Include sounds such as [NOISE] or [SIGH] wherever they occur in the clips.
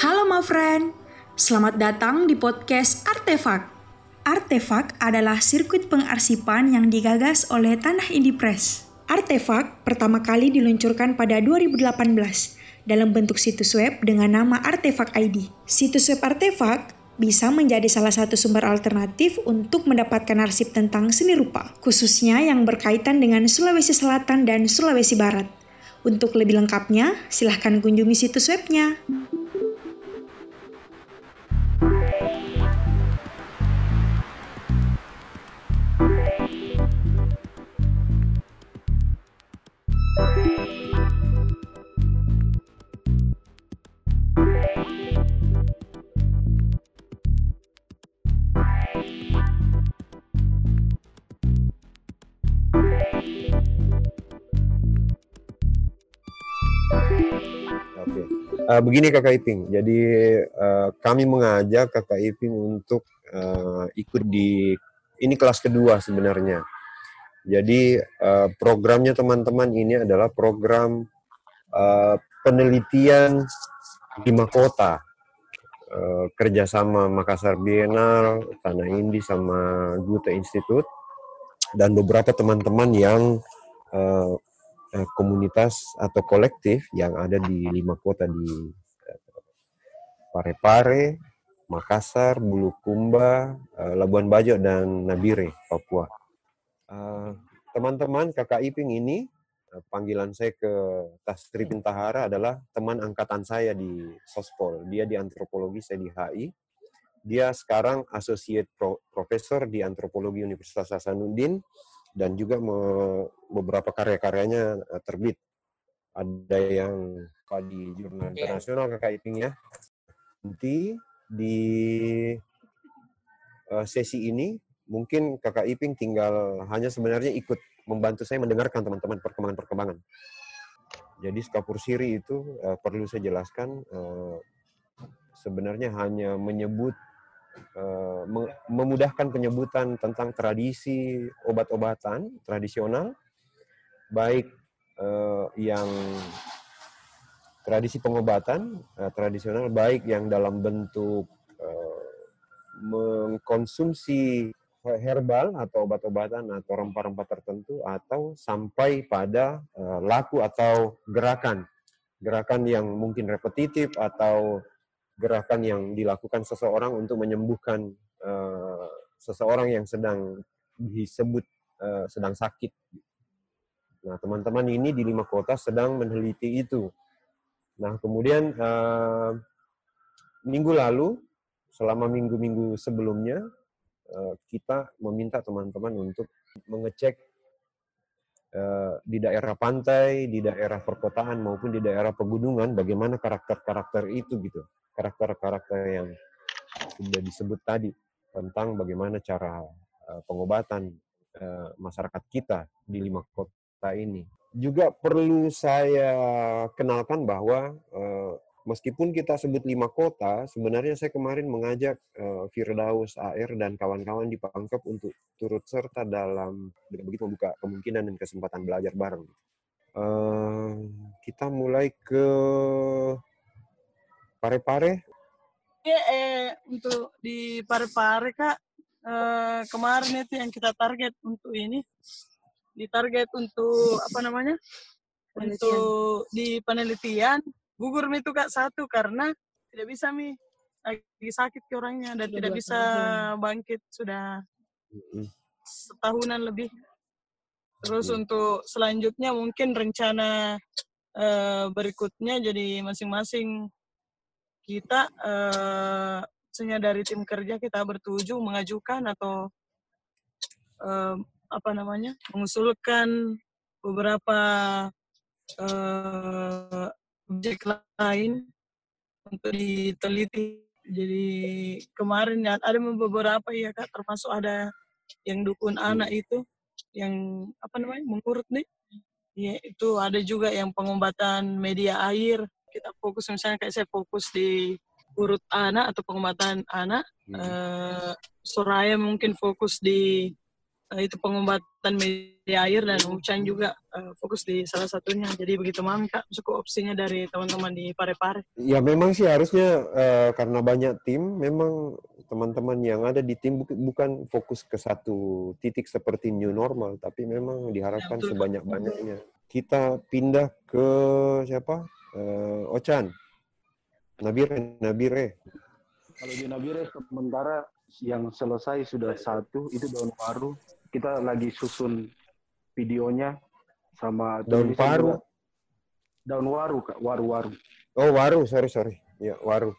Halo my friend, selamat datang di podcast Artefak. Artefak adalah sirkuit pengarsipan yang digagas oleh Tanah Indie Press. Artefak pertama kali diluncurkan pada 2018 dalam bentuk situs web dengan nama Artefak ID. Situs web Artefak bisa menjadi salah satu sumber alternatif untuk mendapatkan arsip tentang seni rupa, khususnya yang berkaitan dengan Sulawesi Selatan dan Sulawesi Barat. Untuk lebih lengkapnya, silahkan kunjungi situs webnya. Oke, uh, begini Kakak Iping. Jadi uh, kami mengajak Kakak Iping untuk uh, ikut di ini kelas kedua sebenarnya. Jadi uh, programnya teman-teman ini adalah program uh, penelitian lima kota uh, kerjasama Makassar Bienal, Tanah Indi sama Gute Institute dan beberapa teman-teman yang uh, Eh, komunitas atau kolektif yang ada di lima kota di eh, Parepare, Makassar, Bulukumba, eh, Labuan Bajo, dan Nabire, Papua. Teman-teman kakak Iping ini, panggilan saya ke Tasri Pintahara adalah teman angkatan saya di Sospol. Dia di antropologi, saya di HI. Dia sekarang associate professor di antropologi Universitas Hasanuddin dan juga beberapa karya-karyanya uh, terbit. Ada yang di jurnal internasional kakak Iping ya. Nanti di uh, sesi ini mungkin kakak Iping tinggal hanya sebenarnya ikut membantu saya mendengarkan teman-teman perkembangan-perkembangan. Jadi skapur siri itu uh, perlu saya jelaskan uh, sebenarnya hanya menyebut Eh, memudahkan penyebutan tentang tradisi obat-obatan tradisional, baik uh, yang tradisi pengobatan uh, tradisional, baik yang dalam bentuk mengkonsumsi herbal atau obat-obatan atau rempah-rempah tertentu, atau sampai pada laku atau gerakan, gerakan yang mungkin repetitif atau gerakan yang dilakukan seseorang untuk menyembuhkan uh, seseorang yang sedang disebut uh, sedang sakit. Nah, teman-teman ini di lima kota sedang meneliti itu. Nah, kemudian uh, minggu lalu, selama minggu-minggu sebelumnya, uh, kita meminta teman-teman untuk mengecek di daerah pantai, di daerah perkotaan maupun di daerah pegunungan, bagaimana karakter-karakter itu gitu karakter-karakter yang sudah disebut tadi tentang bagaimana cara uh, pengobatan uh, masyarakat kita di lima kota ini. Juga perlu saya kenalkan bahwa meskipun kita sebut lima kota, sebenarnya saya kemarin mengajak uh, Firdaus AR dan kawan-kawan di Pangkep untuk turut serta dalam begitu membuka kemungkinan dan kesempatan belajar bareng. Uh, kita mulai ke Pare-pare? Ya, eh, untuk di pare-pare kak eh, kemarin itu yang kita target untuk ini, ditarget untuk apa namanya? Penelitian. Untuk di penelitian gugur itu kak satu karena tidak bisa mi lagi sakit ke orangnya dan sudah tidak bisa tahun. bangkit sudah setahunan lebih. Terus hmm. untuk selanjutnya mungkin rencana uh, berikutnya jadi masing-masing kita uh, dari tim kerja kita bertujuh mengajukan atau uh, apa namanya mengusulkan beberapa uh, objek lain untuk diteliti. Jadi kemarin ya, ada beberapa ya kak, termasuk ada yang dukun anak itu, yang apa namanya mengurut nih. Ya, itu ada juga yang pengobatan media air kita fokus misalnya kayak saya fokus di urut anak atau pengobatan anak hmm. uh, Soraya mungkin fokus di uh, itu pengobatan media di air dan Ucan juga uh, fokus di salah satunya. Jadi begitu mami kak, suka opsinya dari teman-teman di Pare-Pare. Ya memang sih harusnya uh, karena banyak tim, memang teman-teman yang ada di tim bukan fokus ke satu titik seperti new normal, tapi memang diharapkan ya, sebanyak-banyaknya. Kita pindah ke siapa? Uh, Ocan. Nabire, Nabire. Kalau di Nabire sementara yang selesai sudah satu, itu daun baru. Kita lagi susun videonya sama daun paru. Daun waru, Kak. Waru-waru. Oh, waru. Sorry, sorry. Ya, waru.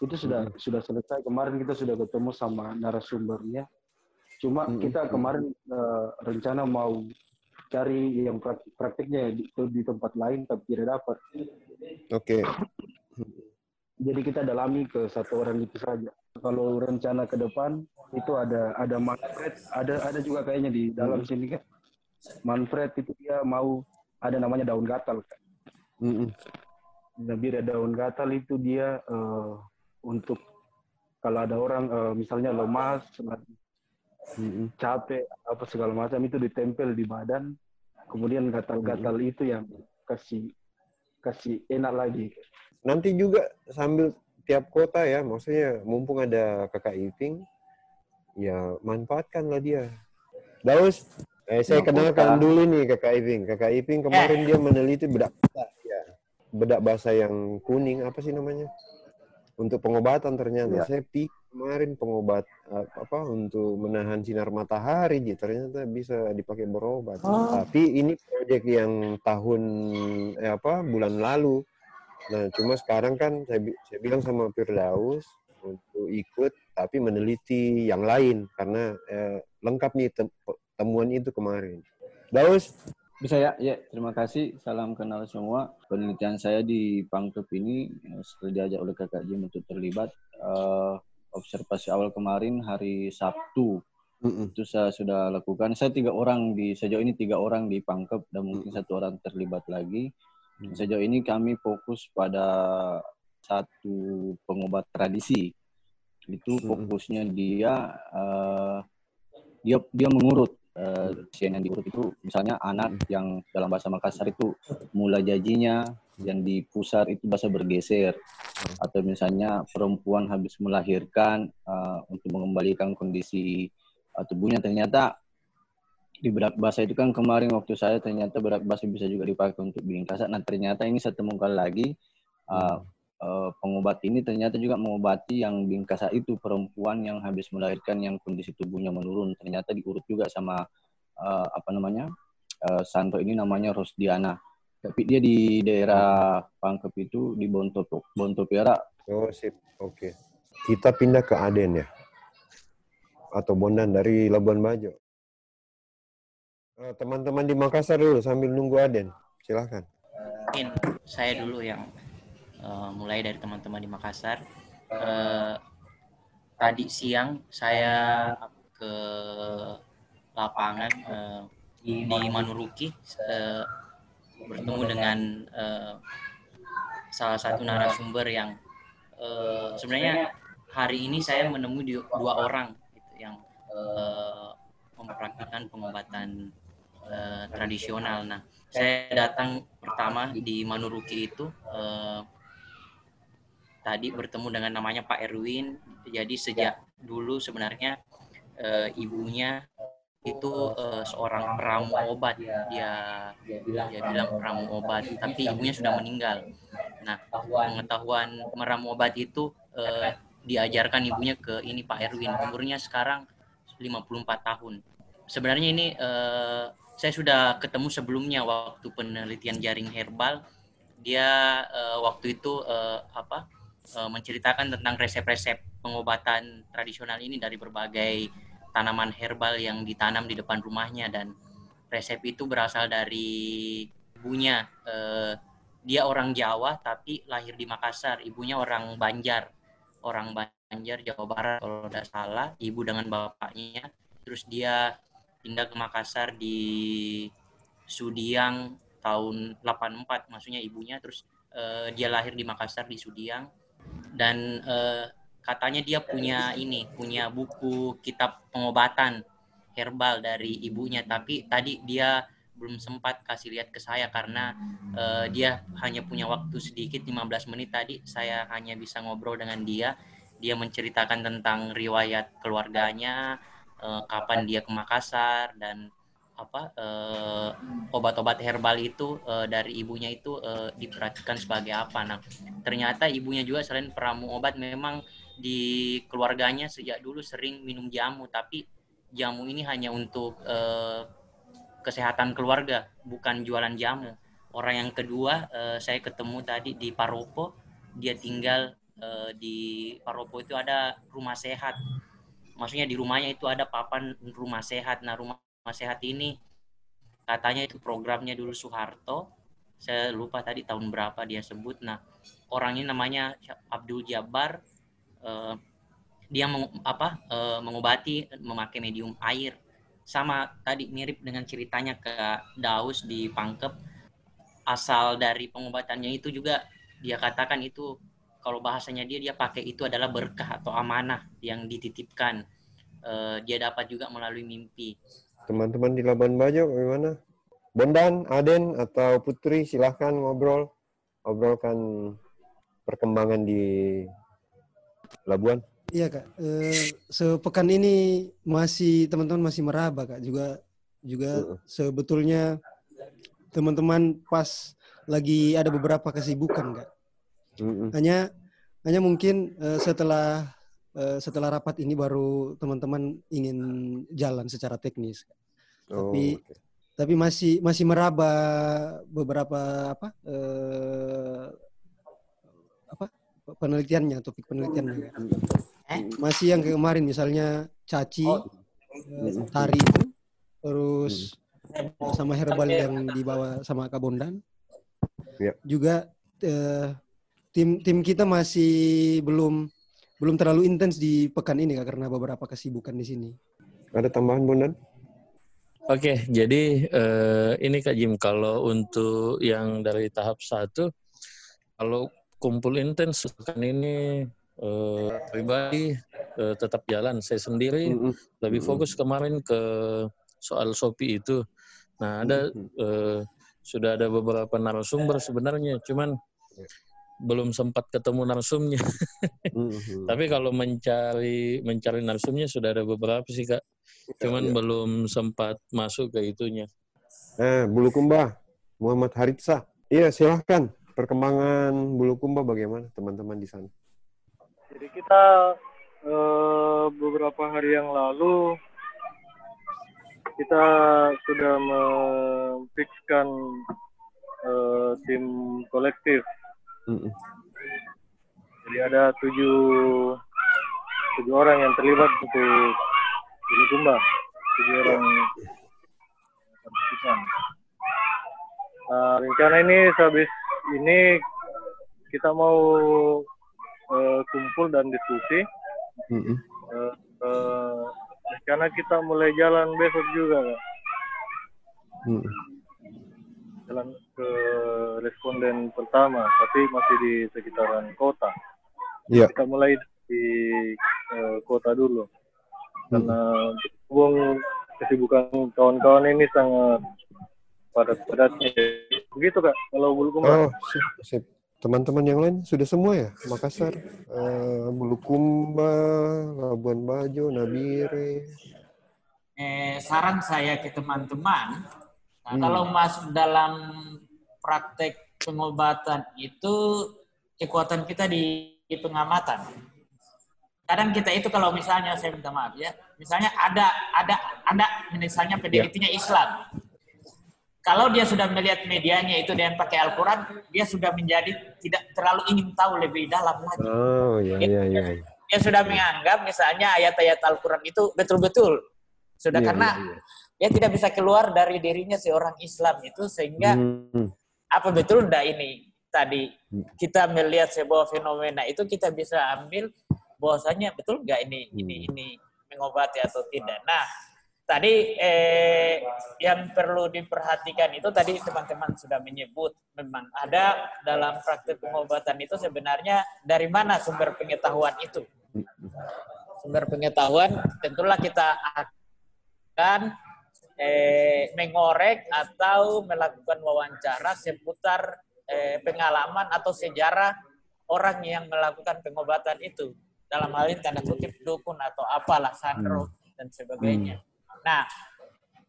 Itu sudah hmm. sudah selesai. Kemarin kita sudah ketemu sama narasumbernya. Cuma hmm. kita kemarin uh, rencana mau cari yang praktiknya di, di tempat lain tapi tidak dapat. Oke. Okay. Jadi kita dalami ke satu orang itu saja. Kalau rencana ke depan itu ada ada Manfred, ada ada juga kayaknya di dalam hmm. sini kan. Manfred itu dia mau ada namanya daun gatal kan. Hmm. Nabi daun gatal itu dia uh, untuk kalau ada orang uh, misalnya lemas, hmm. capek apa segala macam itu ditempel di badan, kemudian gatal-gatal hmm. itu yang kasih kasih enak lagi nanti juga sambil tiap kota ya, maksudnya mumpung ada kakak Iping, ya manfaatkanlah dia. Daus, eh, saya kenalkan dulu nih kakak Iping. Kakak Iping kemarin eh. dia meneliti bedak ya. bedak bahasa yang kuning apa sih namanya? Untuk pengobatan ternyata. Ya. Saya pikir kemarin pengobat apa untuk menahan sinar matahari jadi ternyata bisa dipakai berobat. Oh. Tapi ini proyek yang tahun eh, apa bulan lalu Nah, cuma sekarang kan saya, saya bilang sama Firdaus untuk ikut, tapi meneliti yang lain karena eh, lengkap nih tem temuan itu kemarin. Daus? Bisa ya? Ya, terima kasih. Salam kenal semua. Penelitian saya di Pangkep ini eh, setelah diajak oleh kakak Jim untuk terlibat. Uh, observasi awal kemarin hari Sabtu mm -mm. itu saya sudah lakukan. Saya tiga orang di sejauh ini tiga orang di Pangkep dan mungkin mm -mm. satu orang terlibat lagi. Hmm. Sejauh ini kami fokus pada satu pengobat tradisi. Itu hmm. fokusnya dia uh, dia dia mengurut uh, yang diurut itu misalnya anak hmm. yang dalam bahasa Makassar itu mula jajinya yang di pusar itu bahasa bergeser atau misalnya perempuan habis melahirkan uh, untuk mengembalikan kondisi tubuhnya ternyata di berat bahasa itu kan kemarin waktu saya ternyata berat bahasa bisa juga dipakai untuk bikin kasar. Nah ternyata ini saya temukan lagi uh, uh, pengobat ini ternyata juga mengobati yang bingkasa itu perempuan yang habis melahirkan yang kondisi tubuhnya menurun. Ternyata diurut juga sama uh, apa namanya uh, Santo ini namanya Rosdiana. Tapi dia di daerah Pangkep itu di Bontopok, Bontopiara. Oh sip, oke. Okay. Kita pindah ke Aden ya, atau Bondan dari Labuan Bajo. Eh, teman-teman di Makassar dulu sambil nunggu Aden. Silahkan. Mungkin saya dulu yang uh, mulai dari teman-teman di Makassar. Uh, tadi siang saya ke lapangan uh, di Manuruki uh, bertemu dengan uh, salah satu narasumber yang uh, sebenarnya hari ini saya menemui dua orang gitu, yang uh, mempraktikkan pengobatan uh, tradisional. Nah, saya datang pertama di Manuruki itu uh, tadi bertemu dengan namanya Pak Erwin. Jadi sejak dulu sebenarnya uh, ibunya itu uh, seorang peramu obat dia dia bilang peramu obat tapi ibunya sudah meninggal nah pengetahuan meramu obat itu uh, diajarkan ibunya ke ini Pak Erwin umurnya sekarang 54 tahun sebenarnya ini uh, saya sudah ketemu sebelumnya waktu penelitian jaring herbal. Dia uh, waktu itu uh, apa uh, menceritakan tentang resep-resep pengobatan tradisional ini dari berbagai tanaman herbal yang ditanam di depan rumahnya. Dan resep itu berasal dari ibunya. Uh, dia orang Jawa tapi lahir di Makassar. Ibunya orang Banjar. Orang Banjar Jawa Barat kalau tidak salah. Ibu dengan bapaknya. Terus dia pindah ke Makassar di Sudiang tahun 84 maksudnya ibunya terus uh, dia lahir di Makassar di Sudiang. Dan uh, katanya dia punya ini punya buku kitab pengobatan herbal dari ibunya. Tapi tadi dia belum sempat kasih lihat ke saya karena uh, dia hanya punya waktu sedikit 15 menit tadi. Saya hanya bisa ngobrol dengan dia. Dia menceritakan tentang riwayat keluarganya uh, kapan dia ke Makassar dan apa uh, obat-obat herbal itu uh, dari ibunya itu uh, diperhatikan sebagai apa. Nah ternyata ibunya juga selain peramu obat memang di keluarganya sejak dulu sering minum jamu. Tapi jamu ini hanya untuk uh, kesehatan keluarga bukan jualan jamu. Orang yang kedua uh, saya ketemu tadi di Paropo. Dia tinggal uh, di Paropo itu ada rumah sehat maksudnya di rumahnya itu ada papan rumah sehat. Nah rumah sehat ini katanya itu programnya dulu Soeharto. Saya lupa tadi tahun berapa dia sebut. Nah orang ini namanya Abdul Jabbar uh, dia meng, apa uh, mengobati memakai medium air. Sama tadi mirip dengan ceritanya ke Daus di Pangkep. Asal dari pengobatannya itu juga dia katakan itu kalau bahasanya dia dia pakai itu adalah berkah atau amanah yang dititipkan uh, dia dapat juga melalui mimpi teman-teman di Labuan Bajo bagaimana? Bondan, Aden, atau Putri silahkan ngobrol. Ngobrolkan perkembangan di Labuan. Iya kak, eh, sepekan ini masih teman-teman masih meraba kak. Juga juga uh. sebetulnya teman-teman pas lagi ada beberapa kesibukan kak. Uh -uh. Hanya hanya mungkin eh, setelah Eh, setelah rapat ini baru teman-teman ingin jalan secara teknis. Oh, tapi okay. tapi masih masih meraba beberapa apa uh, apa penelitiannya topik penelitiannya eh? masih yang kemarin misalnya caci oh. uh, tari itu terus hmm. sama herbal yang dibawa sama Kabondan yeah. juga uh, tim tim kita masih belum belum terlalu intens di pekan ini kak karena beberapa kesibukan di sini. Ada tambahan Bondan? Oke, jadi uh, ini Kak Jim, kalau untuk yang dari tahap satu, kalau kumpul intens pekan ini uh, pribadi uh, tetap jalan. Saya sendiri mm -hmm. lebih fokus kemarin ke soal Shopee itu. Nah, ada mm -hmm. uh, sudah ada beberapa narasumber sebenarnya, cuman belum sempat ketemu narsumnya. mm-hmm. Tapi kalau mencari mencari narsumnya sudah ada beberapa sih kak. Cuman ya, belum sempat masuk ke itunya. Eh, Bulukumba, Muhammad Haritsa. Iya, silahkan. Perkembangan Bulukumba bagaimana teman-teman di sana? Jadi kita eh, beberapa hari yang lalu kita sudah memfixkan eh, tim kolektif Mm Jadi ada tujuh tujuh orang yang terlibat untuk Bulukumba, tujuh orang partisipan. Nah, rencana ini sehabis ini kita mau uh, kumpul dan diskusi. Mm -hmm. uh, uh, rencana kita mulai jalan besok juga, Kak. Mm. Jalan ke responden pertama, tapi masih di sekitaran kota. Yeah. Kita mulai di uh, kota dulu, karena hubung kesibukan kawan-kawan ini sangat padat-padatnya. Begitu kak, kalau Bulukumba. Oh, sip, sip. Teman-teman yang lain sudah semua ya? Makassar, uh, Bulukumba, Labuan Bajo, Nabire. Eh, saran saya ke teman-teman, nah, hmm. kalau masuk dalam praktek pengobatan itu kekuatan kita di, di pengamatan. Kadang kita itu kalau misalnya saya minta maaf ya, misalnya ada ada ada misalnya penelitinya Islam. Kalau dia sudah melihat medianya itu dengan pakai Al-Quran, dia sudah menjadi tidak terlalu ingin tahu lebih dalam lagi. Oh iya iya iya. Dia sudah menganggap misalnya ayat-ayat Al-Quran itu betul-betul sudah iya, karena iya, iya. dia tidak bisa keluar dari dirinya seorang Islam itu sehingga hmm apa betul enggak ini tadi hmm. kita melihat sebuah fenomena itu kita bisa ambil bahwasanya betul enggak ini hmm. ini ini mengobati atau tidak. Nah, tadi eh, yang perlu diperhatikan itu tadi teman-teman sudah menyebut memang ada dalam praktek pengobatan itu sebenarnya dari mana sumber pengetahuan itu. Sumber pengetahuan tentulah kita melakukan eh, mengorek atau melakukan wawancara seputar eh, pengalaman atau sejarah orang yang melakukan pengobatan itu. Dalam hal ini tanda kutip dukun atau apalah sandro hmm. dan sebagainya. Hmm. Nah,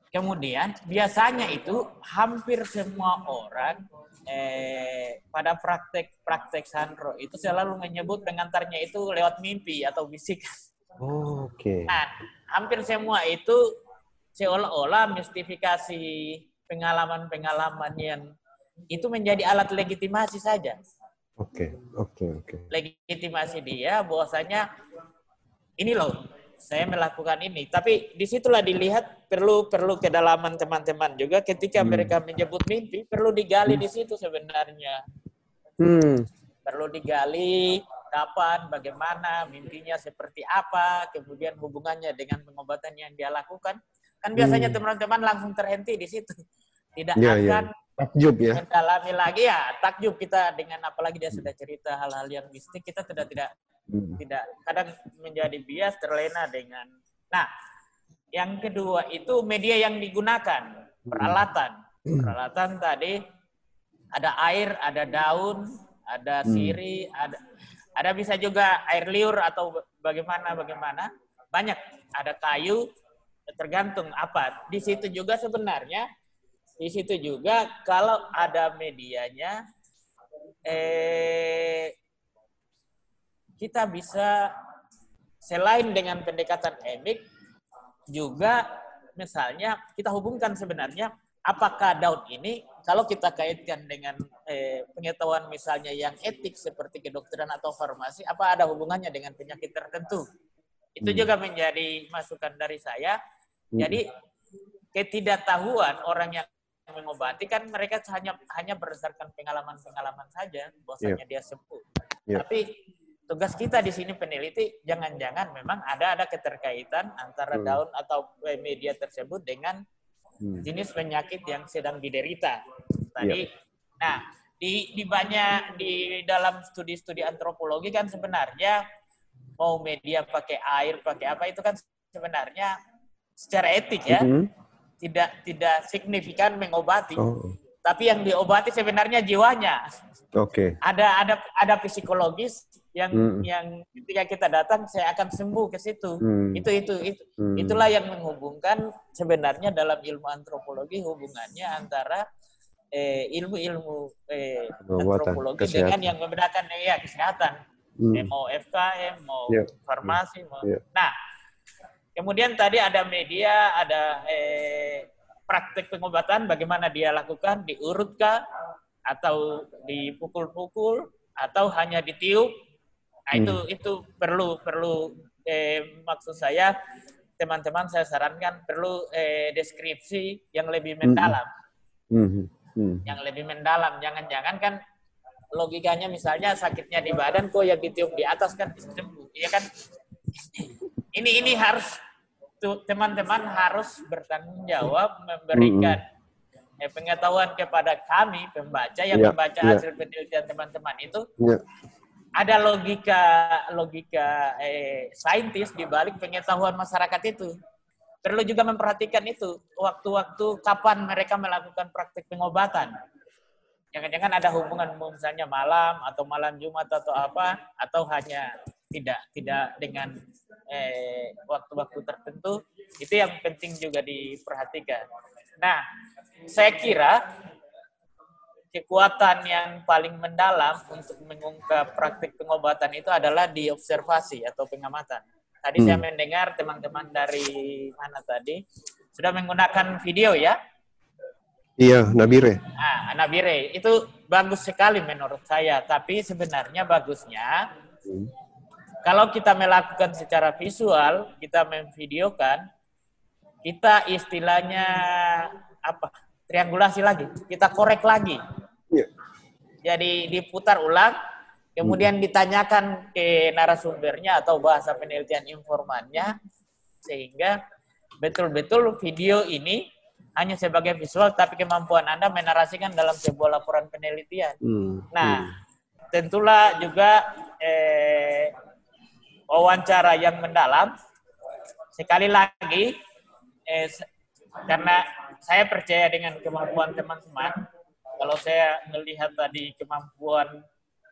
kemudian biasanya itu hampir semua orang eh, pada praktek-praktek sandro itu selalu menyebut pengantarnya itu lewat mimpi atau bisikan. Oh, Oke. Okay. Nah, hampir semua itu seolah-olah mistifikasi pengalaman-pengalaman yang itu menjadi alat legitimasi saja. Oke, okay, oke, okay, oke. Okay. Legitimasi dia bahwasanya ini loh, saya melakukan ini. Tapi di situlah dilihat perlu perlu kedalaman teman-teman juga ketika hmm. mereka menyebut mimpi perlu digali hmm. di situ sebenarnya. Hmm. Perlu digali kapan, bagaimana, mimpinya seperti apa, kemudian hubungannya dengan pengobatan yang dia lakukan. Kan biasanya hmm. teman-teman hmm. langsung terhenti di situ. Tidak ya, akan ya takjub ya mendalami lagi ya takjub kita dengan apalagi dia sudah cerita hal-hal yang mistik kita tidak tidak hmm. tidak kadang menjadi bias terlena dengan nah yang kedua itu media yang digunakan hmm. peralatan hmm. peralatan tadi ada air ada daun ada hmm. siri ada ada bisa juga air liur atau bagaimana bagaimana banyak ada kayu tergantung apa di situ juga sebenarnya di situ juga kalau ada medianya eh kita bisa selain dengan pendekatan emik juga misalnya kita hubungkan sebenarnya apakah daun ini kalau kita kaitkan dengan eh, pengetahuan misalnya yang etik seperti kedokteran atau farmasi apa ada hubungannya dengan penyakit tertentu itu hmm. juga menjadi masukan dari saya. Jadi ketidaktahuan orang yang mengobati kan mereka hanya hanya berdasarkan pengalaman-pengalaman saja bahwasanya yeah. dia sembuh. Yeah. Tapi tugas kita di sini peneliti jangan-jangan memang ada ada keterkaitan antara hmm. daun atau media tersebut dengan hmm. jenis penyakit yang sedang diderita. Tadi yeah. nah di di banyak di dalam studi-studi antropologi kan sebenarnya mau media pakai air pakai apa itu kan sebenarnya secara etik ya. Mm -hmm tidak tidak signifikan mengobati. Oh. Tapi yang diobati sebenarnya jiwanya. Oke. Okay. Ada ada ada psikologis yang hmm. yang ketika kita datang saya akan sembuh ke situ. Hmm. Itu itu itu hmm. itulah yang menghubungkan sebenarnya dalam ilmu antropologi hubungannya antara eh, ilmu-ilmu eh, antropologi kesehatan. dengan yang membedakan ya kesehatan. Hmm. Mau FKM, mau yeah. farmasi, mau. Yeah. Nah, Kemudian tadi ada media, ada eh, praktek pengobatan, bagaimana dia lakukan, diurutkah, atau dipukul-pukul, atau hanya ditiup. Nah itu hmm. itu perlu perlu eh, maksud saya teman-teman saya sarankan perlu eh, deskripsi yang lebih hmm. mendalam, hmm. Hmm. yang lebih mendalam. Jangan-jangan kan logikanya misalnya sakitnya di badan kok yang ditiup di atas kan sembuh, ya kan? Ini ini harus teman-teman harus bertanggung jawab memberikan mm -hmm. pengetahuan kepada kami pembaca yang yeah, membaca yeah. hasil penelitian teman-teman itu yeah. ada logika logika eh, saintis di balik pengetahuan masyarakat itu perlu juga memperhatikan itu waktu-waktu kapan mereka melakukan praktik pengobatan jangan-jangan ada hubungan misalnya malam atau malam Jumat atau apa atau hanya tidak tidak dengan eh, waktu-waktu tertentu itu yang penting juga diperhatikan. Nah, saya kira kekuatan yang paling mendalam untuk mengungkap praktik pengobatan itu adalah di observasi atau pengamatan. Tadi hmm. saya mendengar teman-teman dari mana tadi sudah menggunakan video ya. Iya, Nabire. Nah, Nabire itu bagus sekali menurut saya. Tapi sebenarnya bagusnya hmm kalau kita melakukan secara visual, kita memvideokan, kita istilahnya apa? Triangulasi lagi, kita korek lagi. Yeah. Jadi diputar ulang, kemudian hmm. ditanyakan ke narasumbernya atau bahasa penelitian informannya, sehingga betul-betul video ini hanya sebagai visual, tapi kemampuan Anda menarasikan dalam sebuah laporan penelitian. Hmm. Nah, hmm. tentulah juga eh, wawancara yang mendalam. Sekali lagi, eh, karena saya percaya dengan kemampuan teman-teman. Kalau saya melihat tadi kemampuan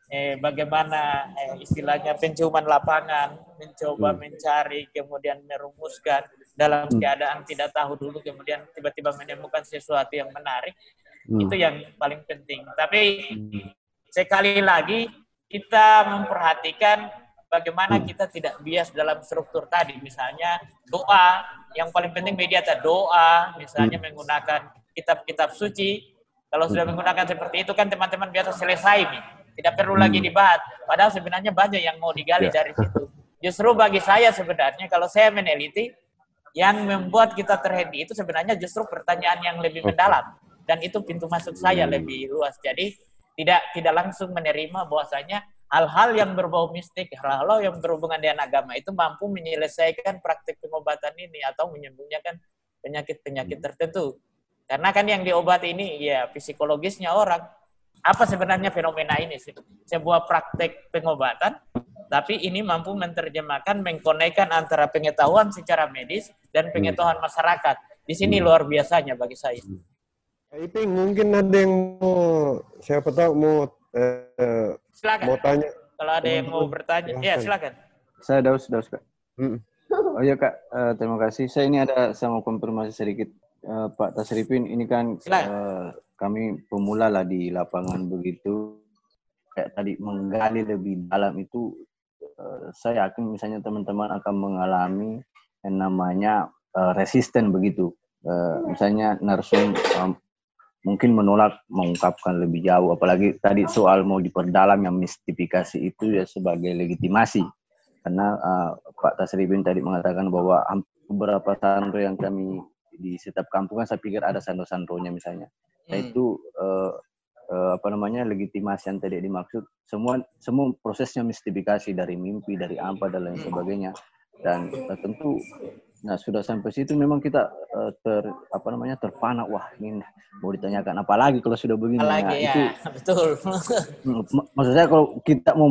eh, bagaimana eh, istilahnya penciuman lapangan, mencoba hmm. mencari, kemudian merumuskan dalam hmm. keadaan tidak tahu dulu, kemudian tiba-tiba menemukan sesuatu yang menarik, hmm. itu yang paling penting. Tapi hmm. sekali lagi kita memperhatikan bagaimana hmm. kita tidak bias dalam struktur tadi, misalnya doa, yang paling penting media doa, misalnya hmm. menggunakan kitab-kitab suci. Kalau sudah hmm. menggunakan seperti itu kan teman-teman biasa selesai nih tidak perlu lagi dibahas. Padahal sebenarnya banyak yang mau digali ya. dari situ. [LAUGHS] Justru bagi saya sebenarnya kalau saya meneliti, yang membuat kita terhenti itu sebenarnya justru pertanyaan yang lebih mendalam dan itu pintu masuk saya lebih luas. Jadi tidak tidak langsung menerima bahwasanya hal-hal yang berbau mistik, hal-hal yang berhubungan dengan agama itu mampu menyelesaikan praktik pengobatan ini atau menyembuhkan penyakit-penyakit hmm. tertentu. Karena kan yang diobati ini ya psikologisnya orang, apa sebenarnya fenomena ini sih? Sebuah praktek pengobatan, tapi ini mampu menerjemahkan, mengkonekkan antara pengetahuan secara medis dan pengetahuan masyarakat. Di sini hmm. luar biasanya bagi saya. Iping, mungkin ada yang mau, siapa tahu mau eh, silakan. mau tanya. Kalau ada yang mau bertanya, ya silakan. Saya Daus, Daus Kak. Hmm. Oh iya Kak, uh, terima kasih. Saya ini ada sama konfirmasi sedikit. Uh, Pak Tasripin, ini kan uh, kami pemula lah di lapangan begitu kayak tadi menggali lebih dalam itu uh, saya yakin misalnya teman-teman akan mengalami yang namanya uh, resisten begitu uh, misalnya narsum um, mungkin menolak mengungkapkan lebih jauh. Apalagi tadi soal mau diperdalam yang mistifikasi itu ya sebagai legitimasi. Karena uh, Pak Tasribin tadi mengatakan bahwa beberapa sandro yang kami di setiap kampung kan saya pikir ada sandro-sandronya misalnya. Nah hmm. itu uh, uh, apa namanya legitimasi yang tadi dimaksud. Semua semua prosesnya mistifikasi dari mimpi dari apa dan lain sebagainya. Dan tentu nah sudah sampai situ memang kita uh, ter apa namanya terpana wah ini mau ditanyakan apa lagi kalau sudah begini? Apalagi nah, ya, itu betul. [LAUGHS] Hmm, maksud saya kalau kita mau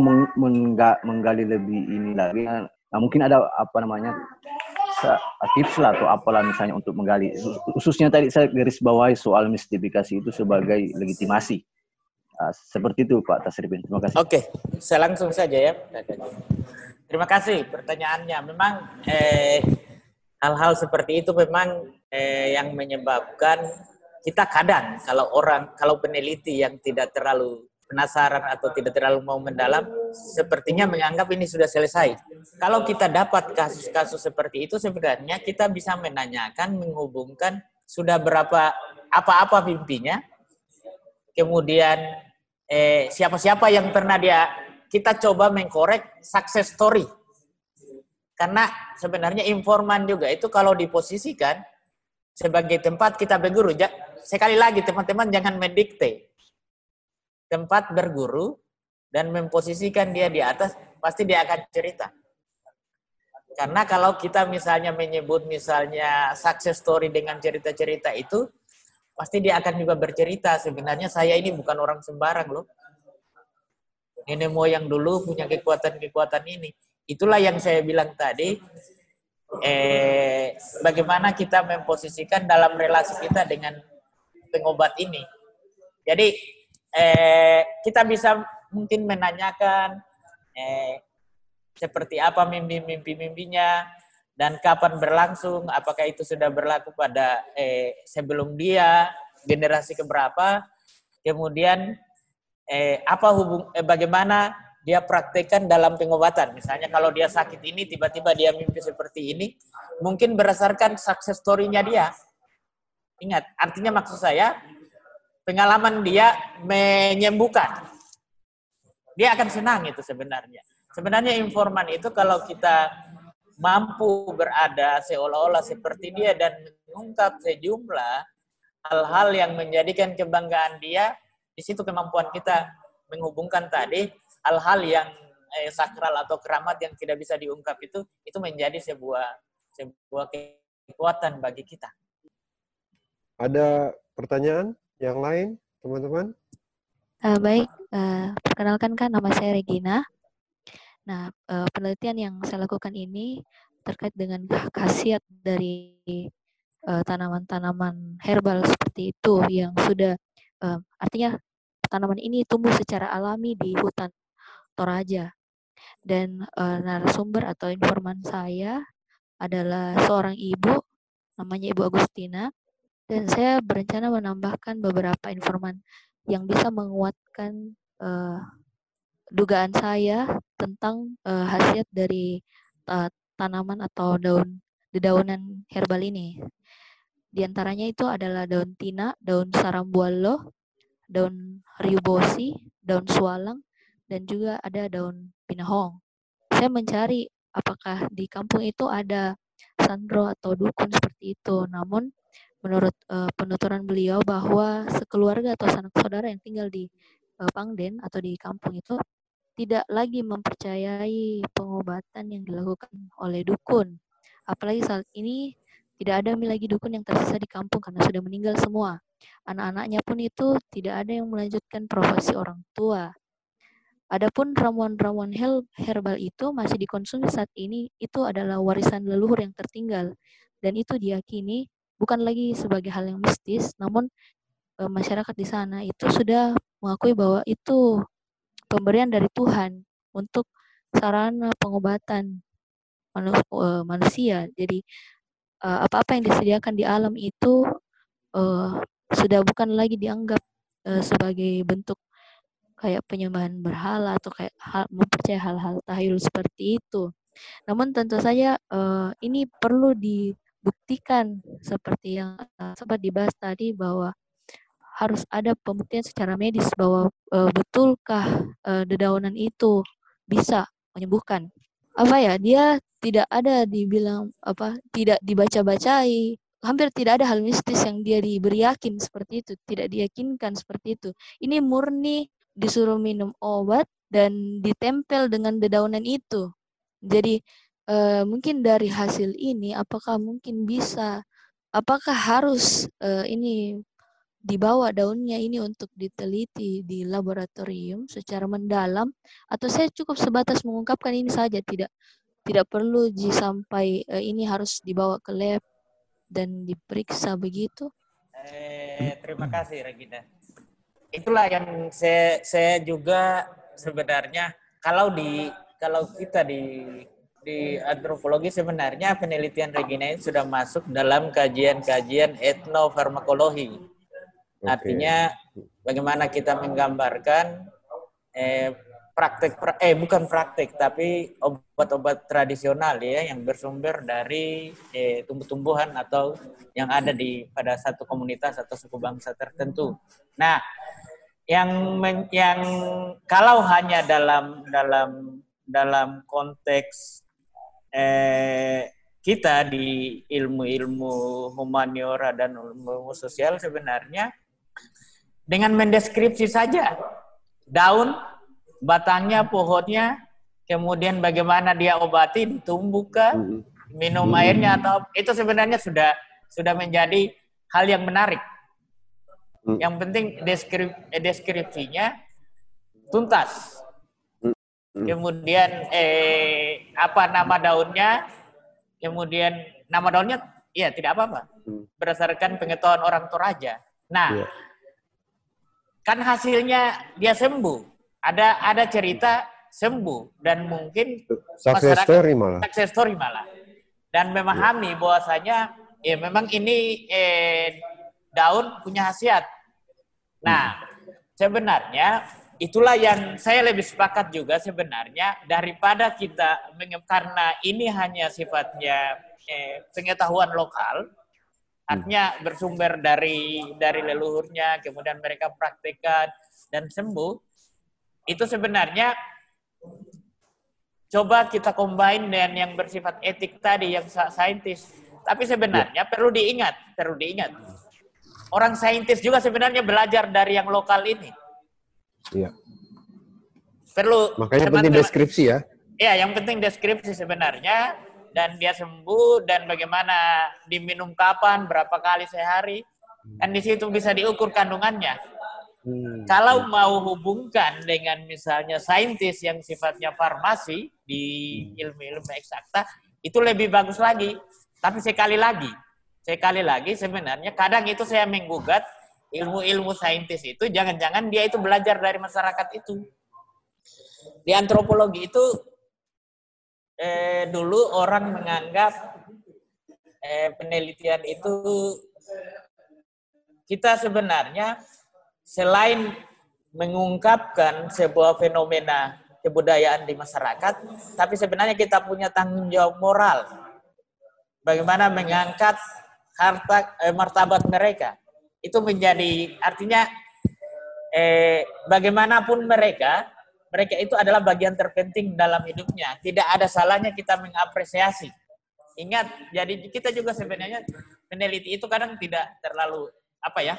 menggali lebih ini lagi nah mungkin ada apa namanya tips lah atau apalah misalnya untuk menggali. Khususnya tadi saya garis bawahi soal mistifikasi itu sebagai legitimasi. Uh, seperti itu Pak Tasribin terima kasih. Oke saya langsung saja ya. Terima kasih pertanyaannya. Memang eh, hal-hal seperti itu memang eh, yang menyebabkan kita kadang kalau orang kalau peneliti yang tidak terlalu penasaran atau tidak terlalu mau mendalam, sepertinya menganggap ini sudah selesai. Kalau kita dapat kasus-kasus seperti itu, sebenarnya kita bisa menanyakan, menghubungkan sudah berapa apa-apa mimpinya, kemudian eh, siapa-siapa yang pernah dia kita coba mengkorek success story. Karena sebenarnya informan juga itu kalau diposisikan sebagai tempat kita berguru. Sekali lagi teman-teman jangan mendikte tempat berguru dan memposisikan dia di atas, pasti dia akan cerita. Karena kalau kita misalnya menyebut misalnya success story dengan cerita-cerita itu, pasti dia akan juga bercerita. Sebenarnya saya ini bukan orang sembarang loh. Nenek moyang dulu punya kekuatan-kekuatan ini. Itulah yang saya bilang tadi, eh, bagaimana kita memposisikan dalam relasi kita dengan pengobat ini. Jadi eh, kita bisa mungkin menanyakan eh, seperti apa mimpi-mimpi-mimpinya dan kapan berlangsung, apakah itu sudah berlaku pada eh, sebelum dia generasi keberapa, kemudian eh, apa hubung, eh, bagaimana dia praktekkan dalam pengobatan. Misalnya kalau dia sakit ini, tiba-tiba dia mimpi seperti ini, mungkin berdasarkan sukses story-nya dia. Ingat, artinya maksud saya, pengalaman dia menyembuhkan. Dia akan senang itu sebenarnya. Sebenarnya informan itu kalau kita mampu berada seolah-olah seperti dia dan mengungkap sejumlah hal-hal yang menjadikan kebanggaan dia, di situ kemampuan kita menghubungkan tadi hal-hal yang eh, sakral atau keramat yang tidak bisa diungkap itu itu menjadi sebuah sebuah kekuatan bagi kita. Ada pertanyaan? Yang lain, teman-teman? Uh, baik, uh, perkenalkan kan nama saya Regina. Nah, uh, penelitian yang saya lakukan ini terkait dengan khasiat dari tanaman-tanaman herbal seperti itu yang sudah uh, artinya tanaman ini tumbuh secara alami di hutan Toraja. Dan uh, narasumber atau informan saya adalah seorang ibu namanya Ibu Agustina dan saya berencana menambahkan beberapa informan yang bisa menguatkan uh, dugaan saya tentang uh, khasiat dari uh, tanaman atau daun dedaunan herbal ini. Di antaranya itu adalah daun tina, daun sarambualo, daun riubosi, daun sualang, dan juga ada daun pinahong. Saya mencari apakah di kampung itu ada sandro atau dukun seperti itu. Namun menurut uh, penuturan beliau bahwa sekeluarga atau sanak saudara yang tinggal di uh, Pangden atau di kampung itu tidak lagi mempercayai pengobatan yang dilakukan oleh dukun. Apalagi saat ini tidak ada lagi dukun yang tersisa di kampung karena sudah meninggal semua. Anak-anaknya pun itu tidak ada yang melanjutkan profesi orang tua. Adapun ramuan-ramuan herbal itu masih dikonsumsi saat ini itu adalah warisan leluhur yang tertinggal dan itu diyakini bukan lagi sebagai hal yang mistis namun e, masyarakat di sana itu sudah mengakui bahwa itu pemberian dari Tuhan untuk sarana pengobatan eh, manusia. Jadi eh, apa-apa yang disediakan di alam itu sudah bukan lagi dianggap sebagai bentuk kayak penyembahan berhala atau kayak hal, mempercayai hal-hal tahayul seperti itu. Namun tentu saja uh, ini perlu dibuktikan seperti yang uh, sempat dibahas tadi bahwa harus ada pembuktian secara medis bahwa e, betulkah e, dedaunan itu bisa menyembuhkan. Apa ya? Dia tidak ada dibilang apa? Tidak dibaca-bacai. Hampir tidak ada hal mistis yang dia diberi yakin seperti itu, tidak diyakinkan seperti itu. Ini murni disuruh minum obat dan ditempel dengan dedaunan itu. Jadi e, mungkin dari hasil ini apakah mungkin bisa apakah harus e, ini dibawa daunnya ini untuk diteliti di laboratorium secara mendalam atau saya cukup sebatas mengungkapkan ini saja tidak tidak perlu di sampai uh, ini harus dibawa ke lab dan diperiksa begitu. Eh, terima kasih Regina. Itulah yang saya saya juga sebenarnya kalau di kalau kita di di antropologi sebenarnya penelitian Regina ini sudah masuk dalam kajian-kajian etnofarmakologi Okay. Artinya bagaimana kita menggambarkan eh, praktek eh bukan praktek tapi obat-obat tradisional ya yang bersumber dari eh, tumbuh-tumbuhan atau yang ada di pada satu komunitas atau suku bangsa tertentu. Nah, yang men, yang kalau hanya dalam dalam dalam konteks eh, kita di ilmu-ilmu humaniora dan ilmu sosial sebenarnya dengan mendeskripsi saja daun, batangnya, pohonnya, kemudian bagaimana dia obati, ditumbuhkan, minum airnya atau itu sebenarnya sudah sudah menjadi hal yang menarik. Yang penting deskrip, eh, deskripsinya tuntas. Kemudian eh apa nama daunnya? Kemudian nama daunnya ya tidak apa-apa. Berdasarkan pengetahuan orang Toraja. Nah, yeah kan hasilnya dia sembuh. Ada ada cerita sembuh dan mungkin success story malah. Success story malah. Dan memahami ya. bahwasanya ya memang ini eh, daun punya khasiat. Nah, sebenarnya itulah yang saya lebih sepakat juga sebenarnya daripada kita karena ini hanya sifatnya eh, pengetahuan lokal Artinya bersumber dari dari leluhurnya, kemudian mereka praktekkan dan sembuh. Itu sebenarnya coba kita combine dengan yang bersifat etik tadi, yang saintis. Tapi sebenarnya ya. perlu diingat, perlu diingat. Orang saintis juga sebenarnya belajar dari yang lokal ini. Iya. Perlu. Makanya penting deskripsi ya. Iya, yang penting deskripsi sebenarnya dan dia sembuh dan bagaimana diminum kapan, berapa kali sehari. Dan di situ bisa diukur kandungannya. Hmm. Kalau mau hubungkan dengan misalnya saintis yang sifatnya farmasi di ilmu-ilmu eksakta, itu lebih bagus lagi. Tapi sekali lagi, sekali lagi sebenarnya kadang itu saya menggugat ilmu-ilmu saintis itu jangan-jangan dia itu belajar dari masyarakat itu. Di antropologi itu eh, dulu orang menganggap eh, penelitian itu kita sebenarnya selain mengungkapkan sebuah fenomena kebudayaan di masyarakat, tapi sebenarnya kita punya tanggung jawab moral. Bagaimana mengangkat harta eh, martabat mereka. Itu menjadi artinya eh, bagaimanapun mereka, mereka itu adalah bagian terpenting dalam hidupnya. Tidak ada salahnya kita mengapresiasi. Ingat, jadi kita juga sebenarnya meneliti itu kadang tidak terlalu apa ya?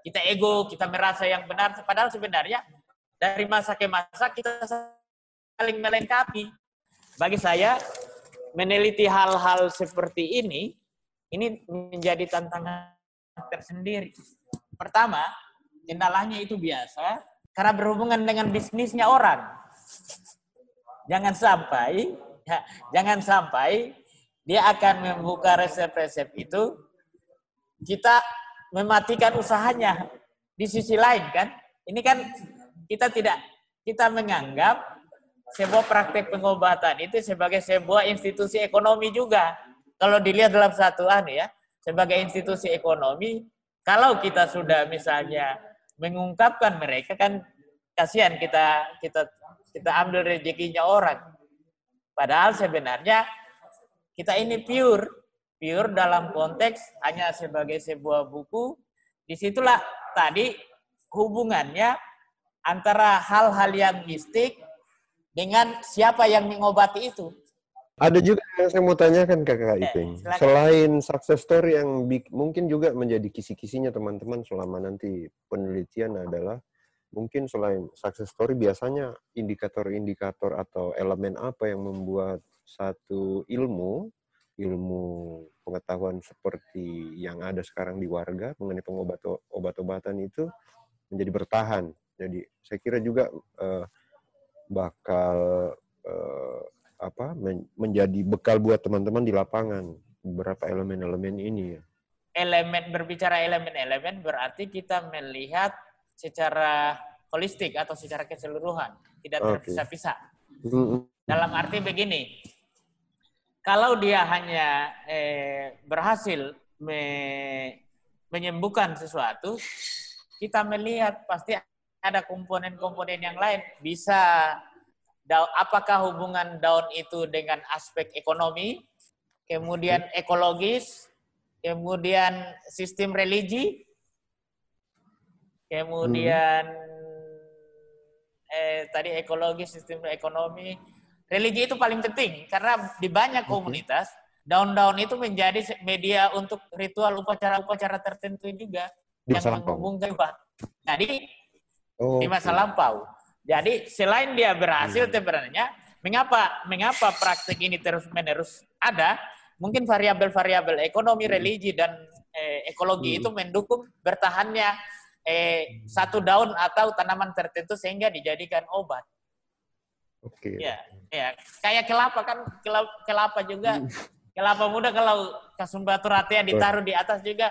Kita ego, kita merasa yang benar, padahal sebenarnya dari masa ke masa kita saling melengkapi. Bagi saya, meneliti hal-hal seperti ini, ini menjadi tantangan tersendiri. Pertama, kendalanya itu biasa, karena berhubungan dengan bisnisnya orang. Jangan sampai, ya, jangan sampai dia akan membuka resep-resep itu, kita mematikan usahanya. Di sisi lain kan, ini kan kita tidak kita menganggap sebuah praktek pengobatan itu sebagai sebuah institusi ekonomi juga. Kalau dilihat dalam satu anu ya, sebagai institusi ekonomi, kalau kita sudah misalnya mengungkapkan mereka kan kasihan kita kita kita ambil rezekinya orang. Padahal sebenarnya kita ini pure, pure dalam konteks hanya sebagai sebuah buku. Di situlah tadi hubungannya antara hal-hal yang mistik dengan siapa yang mengobati itu. Ada juga yang saya mau tanyakan ke Kakak Iping. Selain success story yang mungkin juga menjadi kisi-kisinya teman-teman selama nanti penelitian adalah mungkin selain success story biasanya indikator-indikator atau elemen apa yang membuat satu ilmu ilmu pengetahuan seperti yang ada sekarang di warga mengenai pengobat-obatan itu menjadi bertahan jadi saya kira juga uh, bakal uh, apa men menjadi bekal buat teman-teman di lapangan beberapa elemen-elemen ini ya. Elemen berbicara elemen-elemen berarti kita melihat secara holistik atau secara keseluruhan, tidak terpisah-pisah. Okay. Dalam arti begini, kalau dia hanya eh, berhasil me menyembuhkan sesuatu, kita melihat pasti ada komponen-komponen yang lain. Bisa apakah hubungan daun itu dengan aspek ekonomi, kemudian ekologis, kemudian sistem religi, kemudian hmm. eh, tadi ekologis, sistem ekonomi, religi itu paling penting karena di banyak komunitas daun-daun itu menjadi media untuk ritual upacara-upacara tertentu juga yang menghubungkan. Jadi oh, di masa lampau. Jadi selain dia berhasil hmm. sebenarnya, mengapa mengapa praktik ini terus menerus ada? Mungkin variabel-variabel ekonomi, hmm. religi dan eh, ekologi hmm. itu mendukung bertahannya eh, satu daun atau tanaman tertentu sehingga dijadikan obat. Oke. Okay. Ya, ya, kayak kelapa kan kelapa, kelapa juga. Hmm. Kelapa muda kalau kasumbatur yang ditaruh di atas juga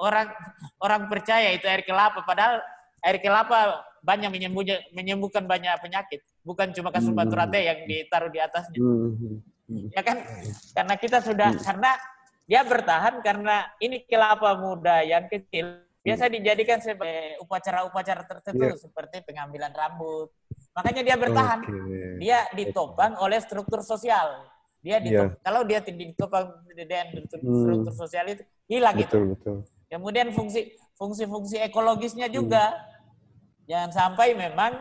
orang orang percaya itu air kelapa padahal air kelapa banyak menyembuhkan banyak penyakit, bukan cuma kasus hmm. baturate yang ditaruh di atasnya. Hmm. Ya kan? Karena kita sudah hmm. karena dia bertahan karena ini kelapa muda yang kecil biasa dijadikan sebagai upacara-upacara tertentu yeah. seperti pengambilan rambut. Makanya dia bertahan. Okay. Dia ditopang oleh struktur sosial. Dia ditopang, yeah. kalau dia ditopang dengan struktur hmm. sosial itu hilang betul, itu. Betul. Kemudian fungsi fungsi-fungsi ekologisnya juga. Hmm Jangan sampai memang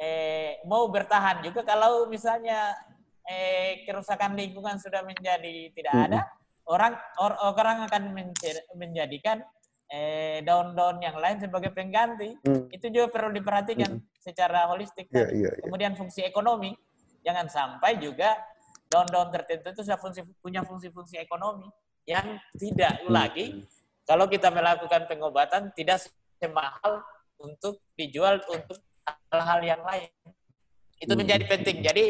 eh, mau bertahan juga kalau misalnya eh, kerusakan lingkungan sudah menjadi tidak ada, orang or, orang akan menjadikan eh, daun-daun yang lain sebagai pengganti. Mm. Itu juga perlu diperhatikan mm. secara holistik. Yeah, yeah, yeah. Kemudian fungsi ekonomi, jangan sampai juga daun-daun tertentu itu sudah fungsi, punya fungsi-fungsi ekonomi yang tidak mm. lagi kalau kita melakukan pengobatan tidak semahal untuk dijual untuk hal-hal yang lain. Itu hmm. menjadi penting. Jadi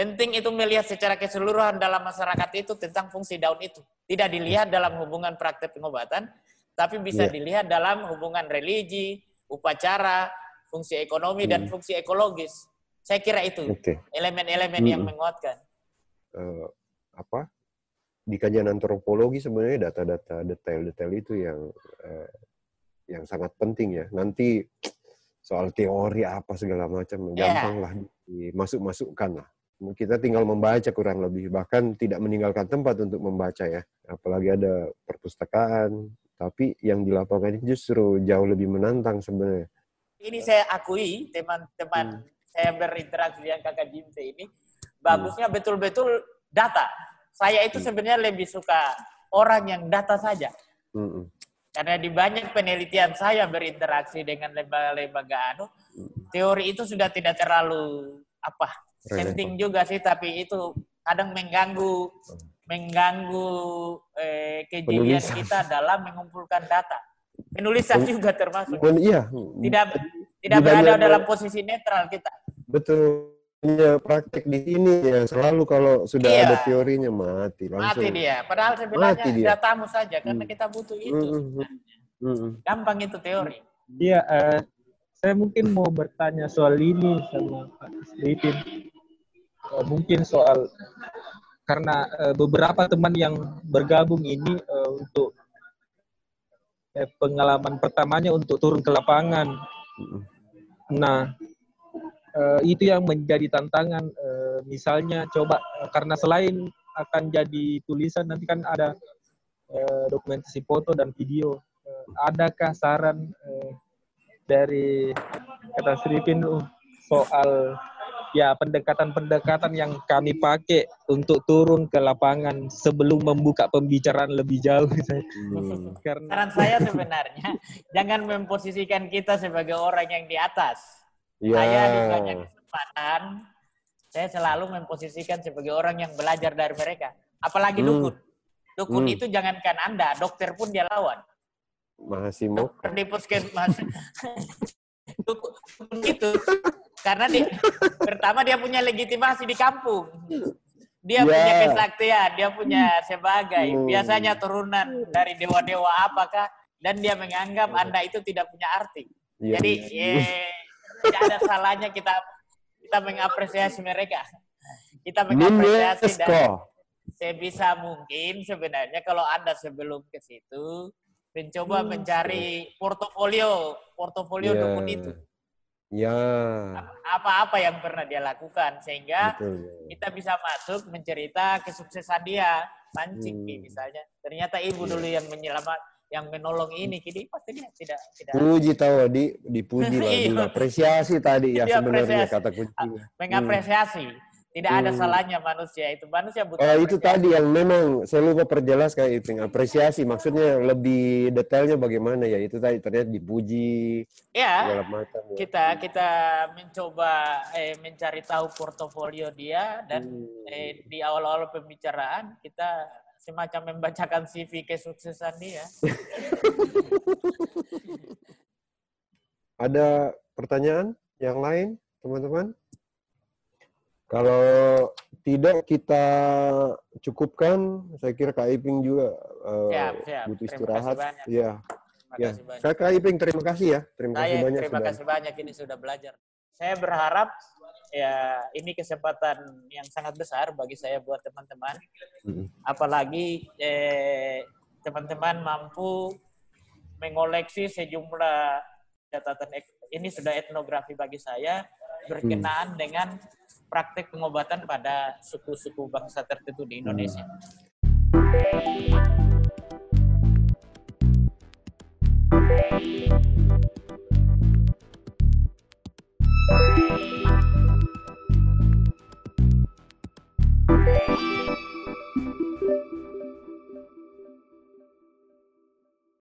Penting itu melihat secara keseluruhan dalam masyarakat itu tentang fungsi daun itu. Tidak dilihat dalam hubungan praktek pengobatan, tapi bisa yeah. dilihat dalam hubungan religi, upacara, fungsi ekonomi, hmm. dan fungsi ekologis. Saya kira itu elemen-elemen okay. hmm. yang menguatkan. Uh, apa di kajian antropologi sebenarnya data-data detail-detail itu yang uh, yang sangat penting ya. Nanti soal teori apa segala macam yeah. gampang lah dimasuk-masukkan lah kita tinggal membaca kurang lebih bahkan tidak meninggalkan tempat untuk membaca ya apalagi ada perpustakaan tapi yang di lapangan ini justru jauh lebih menantang sebenarnya ini saya akui teman-teman hmm. saya berinteraksi dengan kakak Jimte ini bagusnya hmm. betul-betul data saya itu hmm. sebenarnya lebih suka orang yang data saja hmm. Karena di banyak penelitian saya berinteraksi dengan lembaga-lembaga anu teori itu sudah tidak terlalu apa penting juga sih tapi itu kadang mengganggu mengganggu eh, kejadian Penulisan. kita dalam mengumpulkan data. Penulisan juga termasuk. Men, iya. Tidak tidak berada dalam posisi netral kita. Betul. Ya, praktek di sini ya selalu kalau sudah iya. ada teorinya mati langsung. Mati dia. Padahal sebenarnya mati dia. datamu saja karena hmm. kita butuh itu. Mm -hmm. Gampang itu teori. Iya, uh, saya mungkin mau bertanya soal ini sama Pak Lipin. Uh, mungkin soal karena uh, beberapa teman yang bergabung ini uh, untuk eh, pengalaman pertamanya untuk turun ke lapangan. Nah, uh, itu yang menjadi tantangan. Uh, misalnya coba uh, karena selain akan jadi tulisan nanti kan ada uh, dokumentasi foto dan video. Uh, adakah saran uh, dari kata Sripin uh, soal ya pendekatan-pendekatan yang kami pakai untuk turun ke lapangan sebelum membuka pembicaraan lebih jauh. [LAUGHS] Hmm. Karena saran saya sebenarnya [LAUGHS] jangan memposisikan kita sebagai orang yang di atas. Ya. Saya di banyak kesempatan saya selalu memposisikan sebagai orang yang belajar dari mereka. Apalagi hmm. dukun. Dukun hmm. itu jangankan Anda, dokter pun dia lawan. Mahasimo. Di puskesmas. [LAUGHS] itu karena dia pertama dia punya legitimasi di kampung. Dia yeah. punya kesaktian, dia punya sebagai hmm. biasanya turunan dari dewa-dewa apakah dan dia menganggap Anda itu tidak punya arti. Yeah. Jadi yeah, tidak ada salahnya kita kita mengapresiasi mereka. Kita mengapresiasi dan sebisa mungkin sebenarnya kalau Anda sebelum ke situ mencoba hmm. mencari portofolio portofolio yeah. dukun itu. Ya. Apa-apa yang pernah dia lakukan sehingga Betul, ya. kita bisa masuk mencerita kesuksesan dia mancing hmm. misalnya. Ternyata ibu yeah. dulu yang menyelamat yang menolong ini kini pasti dia tidak tidak puji tahu di dipuji [LAUGHS] lah iya. apresiasi tadi ya sebenarnya kata kunci mengapresiasi hmm. Tidak hmm. ada salahnya manusia itu. Manusia butuh Oh, itu tadi yang memang saya lupa perjelas kayak itu apresiasi. Maksudnya lebih detailnya bagaimana ya? Itu tadi ternyata dipuji. Ya. Macam, ya. Kita kita mencoba eh, mencari tahu portofolio dia dan hmm. eh, di awal-awal pembicaraan kita semacam membacakan CV kesuksesan dia. ada pertanyaan yang lain, teman-teman? Kalau tidak kita cukupkan, saya kira Kak Iping juga uh, siap, siap. butuh istirahat. Ya. Ya. Saya Kak Iping terima kasih ya. Terima saya, kasih banyak. Terima sudah. kasih banyak ini sudah belajar. Saya berharap ya ini kesempatan yang sangat besar bagi saya buat teman-teman. Apalagi eh, teman-teman mampu mengoleksi sejumlah catatan ini sudah etnografi bagi saya berkenaan mm. dengan praktik pengobatan pada suku-suku bangsa tertentu di Indonesia. Mm.